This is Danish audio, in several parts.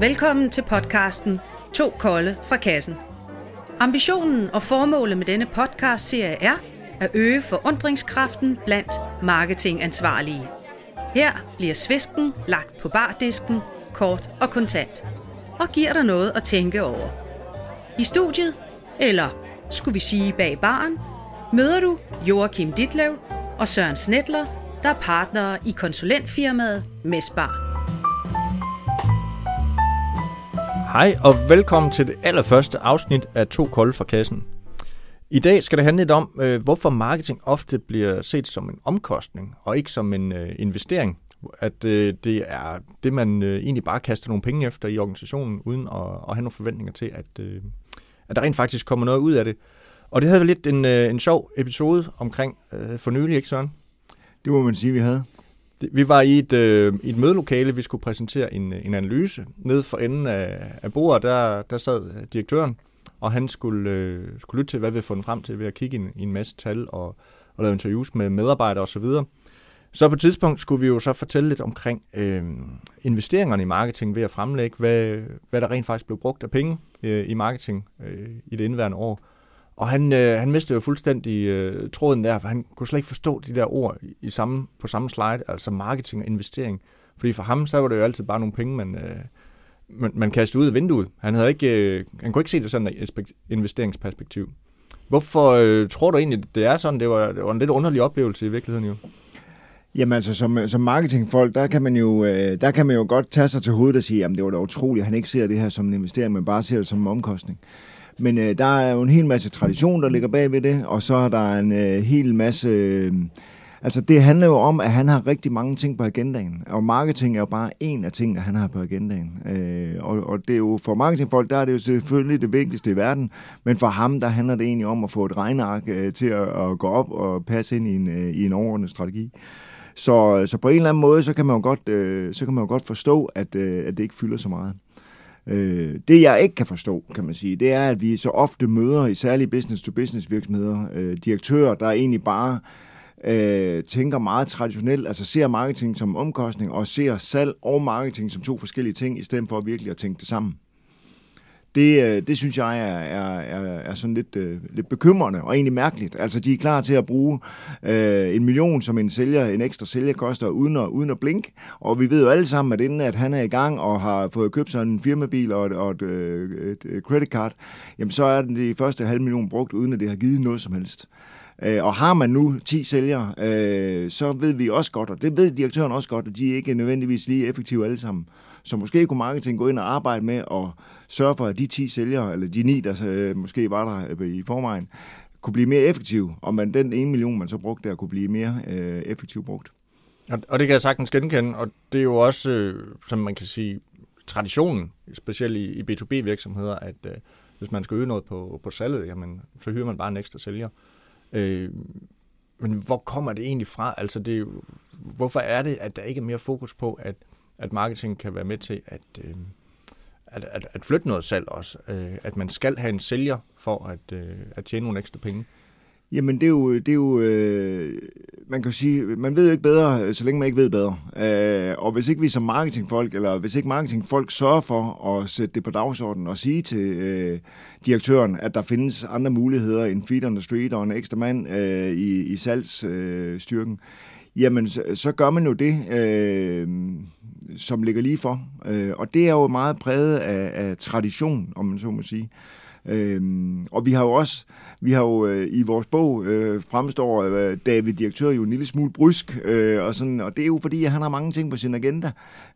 Velkommen til podcasten To Kolde fra Kassen. Ambitionen og formålet med denne podcast-serie er at øge forundringskraften blandt marketingansvarlige. Her bliver svisken lagt på bardisken, kort og kontant, og giver dig noget at tænke over. I studiet, eller skulle vi sige bag baren, møder du Joachim Ditlev og Søren Snedler, der er partnere i konsulentfirmaet Mesbar. Hej og velkommen til det allerførste afsnit af To Kolde fra Kassen. I dag skal det handle lidt om, øh, hvorfor marketing ofte bliver set som en omkostning og ikke som en øh, investering. At øh, det er det, man egentlig bare kaster nogle penge efter i organisationen, uden at, have nogle forventninger til, at, at der rent faktisk kommer noget ud af det. Og det havde lidt en, en sjov episode omkring for nylig, ikke Søren? Det må man sige, vi havde. Vi var i et, øh, et mødelokale, vi skulle præsentere en, øh, en analyse. Nede for enden af, af bordet, der, der sad øh, direktøren, og han skulle, øh, skulle lytte til, hvad vi havde fundet frem til ved at kigge i en, i en masse tal og, og lave interviews med medarbejdere osv. Så, så på et tidspunkt skulle vi jo så fortælle lidt omkring øh, investeringerne i marketing ved at fremlægge, hvad, hvad der rent faktisk blev brugt af penge øh, i marketing øh, i det indværende år. Og han, øh, han mistede jo fuldstændig øh, tråden der, for han kunne slet ikke forstå de der ord i samme, på samme slide, altså marketing og investering. Fordi for ham, så var det jo altid bare nogle penge, man, øh, man, man kastede ud af vinduet. Han, havde ikke, øh, han kunne ikke se det sådan et investeringsperspektiv. Hvorfor øh, tror du egentlig, det er sådan? Det var, det var en lidt underlig oplevelse i virkeligheden jo. Jamen altså, som, som marketingfolk, der kan, man jo, øh, der kan man jo godt tage sig til hovedet og sige, jamen det var da utroligt, at han ikke ser det her som en investering, men bare ser det som en omkostning. Men øh, der er jo en hel masse tradition, der ligger bag ved det, og så er der en øh, hel masse... Øh, altså det handler jo om, at han har rigtig mange ting på agendaen, og marketing er jo bare en af tingene, han har på agendaen. Øh, og, og det er jo for marketingfolk, der er det jo selvfølgelig det vigtigste i verden, men for ham, der handler det egentlig om at få et regneark øh, til at, at gå op og passe ind i en, øh, i en overordnet strategi. Så, så på en eller anden måde, så kan man jo godt, øh, så kan man jo godt forstå, at, øh, at det ikke fylder så meget. Øh, det jeg ikke kan forstå, kan man sige, det er, at vi så ofte møder i særlige business-to-business virksomheder øh, direktører, der egentlig bare øh, tænker meget traditionelt, altså ser marketing som omkostning og ser salg og marketing som to forskellige ting, i stedet for virkelig at tænke det sammen det, øh, det synes jeg er, er, er, er sådan lidt, øh, lidt bekymrende og egentlig mærkeligt. Altså, de er klar til at bruge øh, en million, som en sælger, en ekstra sælger koster, uden at, uden at blink. Og vi ved jo alle sammen, at inden at han er i gang og har fået købt sig en firmabil og et, og et, øh, et, et credit card, jamen så er den de første halv million brugt, uden at det har givet noget som helst. Øh, og har man nu 10 sælgere, så ved vi også godt, og det ved direktøren også godt, at de ikke er nødvendigvis lige effektive alle sammen. Så måske kunne marketing gå ind og arbejde med at sørge for, at de 10 sælgere, eller de 9, der øh, måske var der øh, i forvejen, kunne blive mere effektive, og man, den 1 million, man så brugte der, kunne blive mere øh, effektivt brugt. Og det kan jeg sagtens genkende, og det er jo også, øh, som man kan sige, traditionen, specielt i, i B2B-virksomheder, at øh, hvis man skal øge noget på, på salget, jamen, så hyrer man bare en ekstra sælger. Øh, men hvor kommer det egentlig fra? Altså, det er jo, hvorfor er det, at der ikke er mere fokus på, at, at marketing kan være med til at, øh, at, at, at flytte noget salg også. Øh, at man skal have en sælger for at, øh, at tjene nogle ekstra penge. Jamen det er jo, det er jo øh, man kan jo sige, man ved jo ikke bedre, så længe man ikke ved bedre. Øh, og hvis ikke vi som marketingfolk, eller hvis ikke marketingfolk sørger for at sætte det på dagsordenen og sige til øh, direktøren, at der findes andre muligheder end feet on the street og en ekstra mand øh, i, i salgsstyrken, øh, jamen så, så gør man jo det. Øh, som ligger lige for. Øh, og det er jo meget præget af, af tradition, om man så må sige. Øhm, og vi har jo også, vi har jo øh, i vores bog øh, fremstår øh, David Direktør jo en lille smule brysk, øh, og, sådan, og det er jo fordi, at han har mange ting på sin agenda.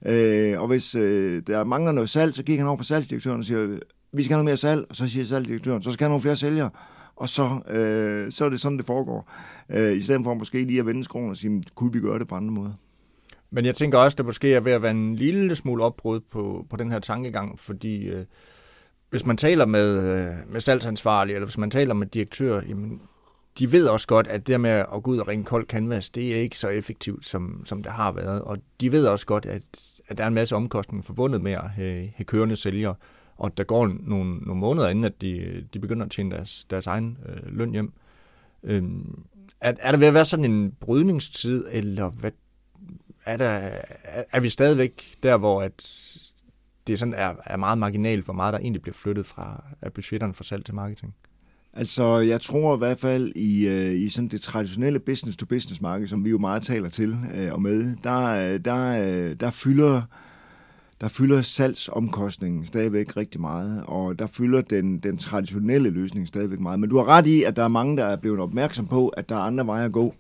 Øh, og hvis øh, der mangler noget salg, så kigger han over på salgsdirektøren og siger, vi skal have noget mere salg, og så siger salgsdirektøren, så skal han have nogle flere sælgere, og så, øh, så er det sådan, det foregår. Øh, I stedet for måske lige at vende skroen og sige, kunne vi gøre det på andre måder? Men jeg tænker også, at det måske er ved at være en lille smule opbrud på, på den her tankegang, fordi øh, hvis man taler med, øh, med salgsansvarlige, eller hvis man taler med direktør, jamen, de ved også godt, at det med at gå ud og ringe kold canvas, det er ikke så effektivt, som, som det har været. Og de ved også godt, at, at der er en masse omkostninger forbundet med at have, have kørende sælgere, og der går nogle, nogle måneder inden, at de, de begynder at tjene deres, deres egen øh, løn hjem. Øhm, er, er der ved at være sådan en brydningstid, eller hvad er, der, er vi stadigvæk der, hvor at det sådan er, er meget marginalt, hvor meget der egentlig bliver flyttet fra af budgetterne fra salg til marketing. Altså, jeg tror i hvert fald i, øh, i sådan det traditionelle business-to-business-marked, som vi jo meget taler til øh, og med, der, øh, der, øh, der fylder der fylder salgsomkostningen stadigvæk rigtig meget, og der fylder den, den traditionelle løsning stadigvæk meget. Men du har ret i, at der er mange, der er blevet opmærksom på, at der er andre veje at gå.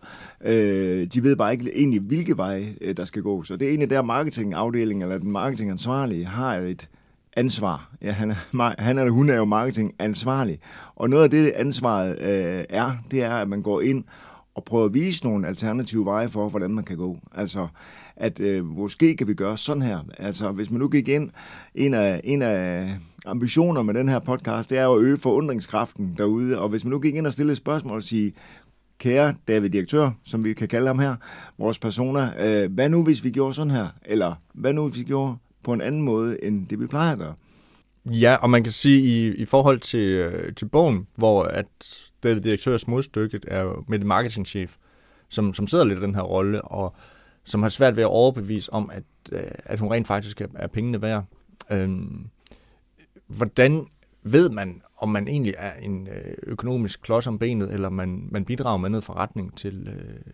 Øh, de ved bare ikke egentlig, hvilke veje øh, der skal gå. Så det er egentlig der marketingafdelingen, eller den marketingansvarlige, har et ansvar. Ja, han, er, han eller hun er jo marketingansvarlig. Og noget af det ansvaret øh, er, det er, at man går ind og prøve at vise nogle alternative veje for, hvordan man kan gå. Altså, at øh, måske kan vi gøre sådan her. Altså, hvis man nu gik ind, en af, en af ambitioner med den her podcast, det er jo at øge forundringskraften derude, og hvis man nu gik ind og stillede et spørgsmål og sige, kære David Direktør, som vi kan kalde ham her, vores personer, øh, hvad nu hvis vi gjorde sådan her? Eller hvad nu hvis vi gjorde på en anden måde, end det vi plejer at gøre? Ja, og man kan sige, i, i forhold til, øh, til bogen, hvor at David Direktørs modstykke er med det marketingchef, som, som sidder lidt i den her rolle, og som har svært ved at overbevise om, at, øh, at hun rent faktisk er, er pengene værd. Øhm, hvordan ved man, om man egentlig er en øh, økonomisk klods om benet, eller man, man bidrager med noget forretning til, øh,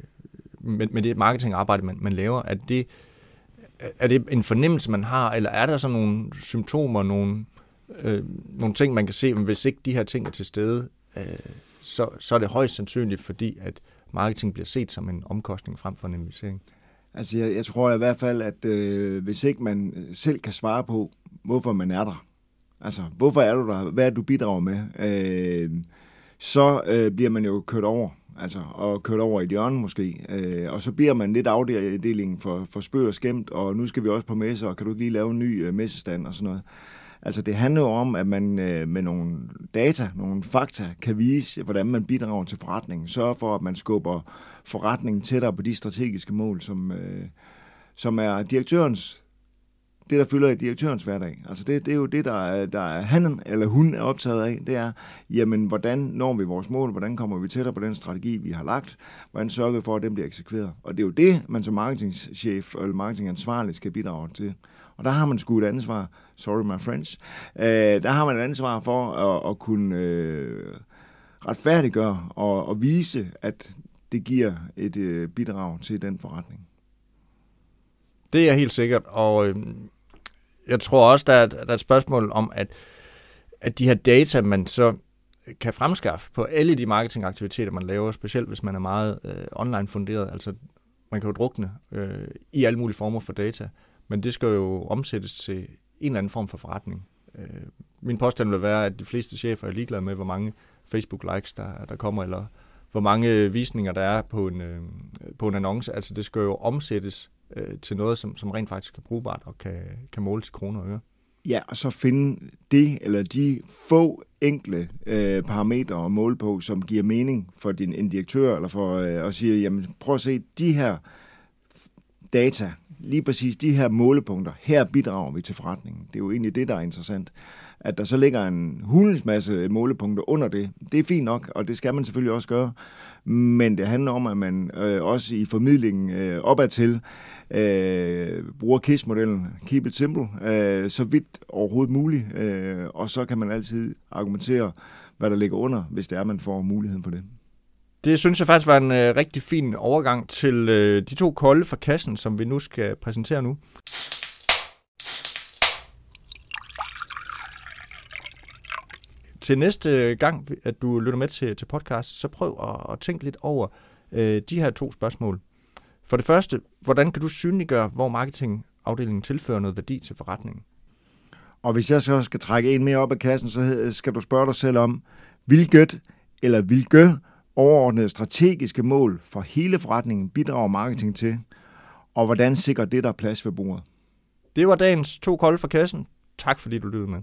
med, med det marketingarbejde, man, man laver? Er det, er det en fornemmelse, man har, eller er der sådan nogle symptomer, nogle, øh, nogle ting, man kan se, men hvis ikke de her ting er til stede, øh, så, så er det højst sandsynligt, fordi at marketing bliver set som en omkostning frem for en investering. Altså, jeg, jeg tror i hvert fald, at øh, hvis ikke man øh, selv kan svare på, hvorfor man er der, altså, hvorfor er du der, hvad er du bidrager med, øh, så øh, bliver man jo kørt over, altså, og kørt over i et hjørne måske, øh, og så bliver man lidt afdelingen for, for spøg og skæmt, og nu skal vi også på messe, og kan du ikke lige lave en ny øh, messestand og sådan noget. Altså det handler jo om, at man øh, med nogle data, nogle fakta, kan vise, hvordan man bidrager til forretningen. Sørge for, at man skubber forretningen tættere på de strategiske mål, som, øh, som er direktørens det, der fylder i direktørens hverdag. Altså det, det er jo det, der er, der er han eller hun er optaget af. Det er, jamen, hvordan når vi vores mål? Hvordan kommer vi tættere på den strategi, vi har lagt? Hvordan sørger vi for, at den bliver eksekveret? Og det er jo det, man som marketingchef eller marketingansvarlig skal bidrage til. Og der har man sgu et ansvar, sorry my friends, øh, der har man et ansvar for at, at kunne øh, retfærdiggøre og, og vise, at det giver et øh, bidrag til den forretning. Det er helt sikkert, og øh, jeg tror også, der er, der er et spørgsmål om, at, at de her data, man så kan fremskaffe på alle de marketingaktiviteter, man laver, specielt hvis man er meget øh, online funderet, altså man kan jo drukne øh, i alle mulige former for data, men det skal jo omsættes til en eller anden form for forretning. Øh, min påstand vil være, at de fleste chefer er ligeglade med, hvor mange Facebook-likes der, der kommer, eller hvor mange visninger der er på en, øh, på en annonce. Altså det skal jo omsættes øh, til noget, som, som rent faktisk er brugbart og kan, kan måles i kroner og øre. Ja, og så finde det eller de få enkle øh, parametre at måle på, som giver mening for din en direktør, eller for øh, at sige, jamen prøv at se, de her data, lige præcis de her målepunkter, her bidrager vi til forretningen. Det er jo egentlig det, der er interessant. At der så ligger en hulens masse målepunkter under det, det er fint nok, og det skal man selvfølgelig også gøre. Men det handler om, at man øh, også i formidlingen øh, opad til øh, bruger KISS-modellen, keep it simple, øh, så vidt overhovedet muligt, øh, og så kan man altid argumentere, hvad der ligger under, hvis det er, man får muligheden for det. Det synes jeg faktisk var en øh, rigtig fin overgang til øh, de to kolde fra kassen, som vi nu skal præsentere nu. Til næste gang, at du lytter med til, til podcast, så prøv at, at tænke lidt over øh, de her to spørgsmål. For det første, hvordan kan du synliggøre, hvor marketingafdelingen tilfører noget værdi til forretningen? Og hvis jeg så skal trække en mere op af kassen, så skal du spørge dig selv om, hvilket eller hvilke overordnede strategiske mål for hele forretningen bidrager marketing til, og hvordan sikrer det der plads ved bordet? Det var dagens to kolde for kassen. Tak fordi du lyttede med.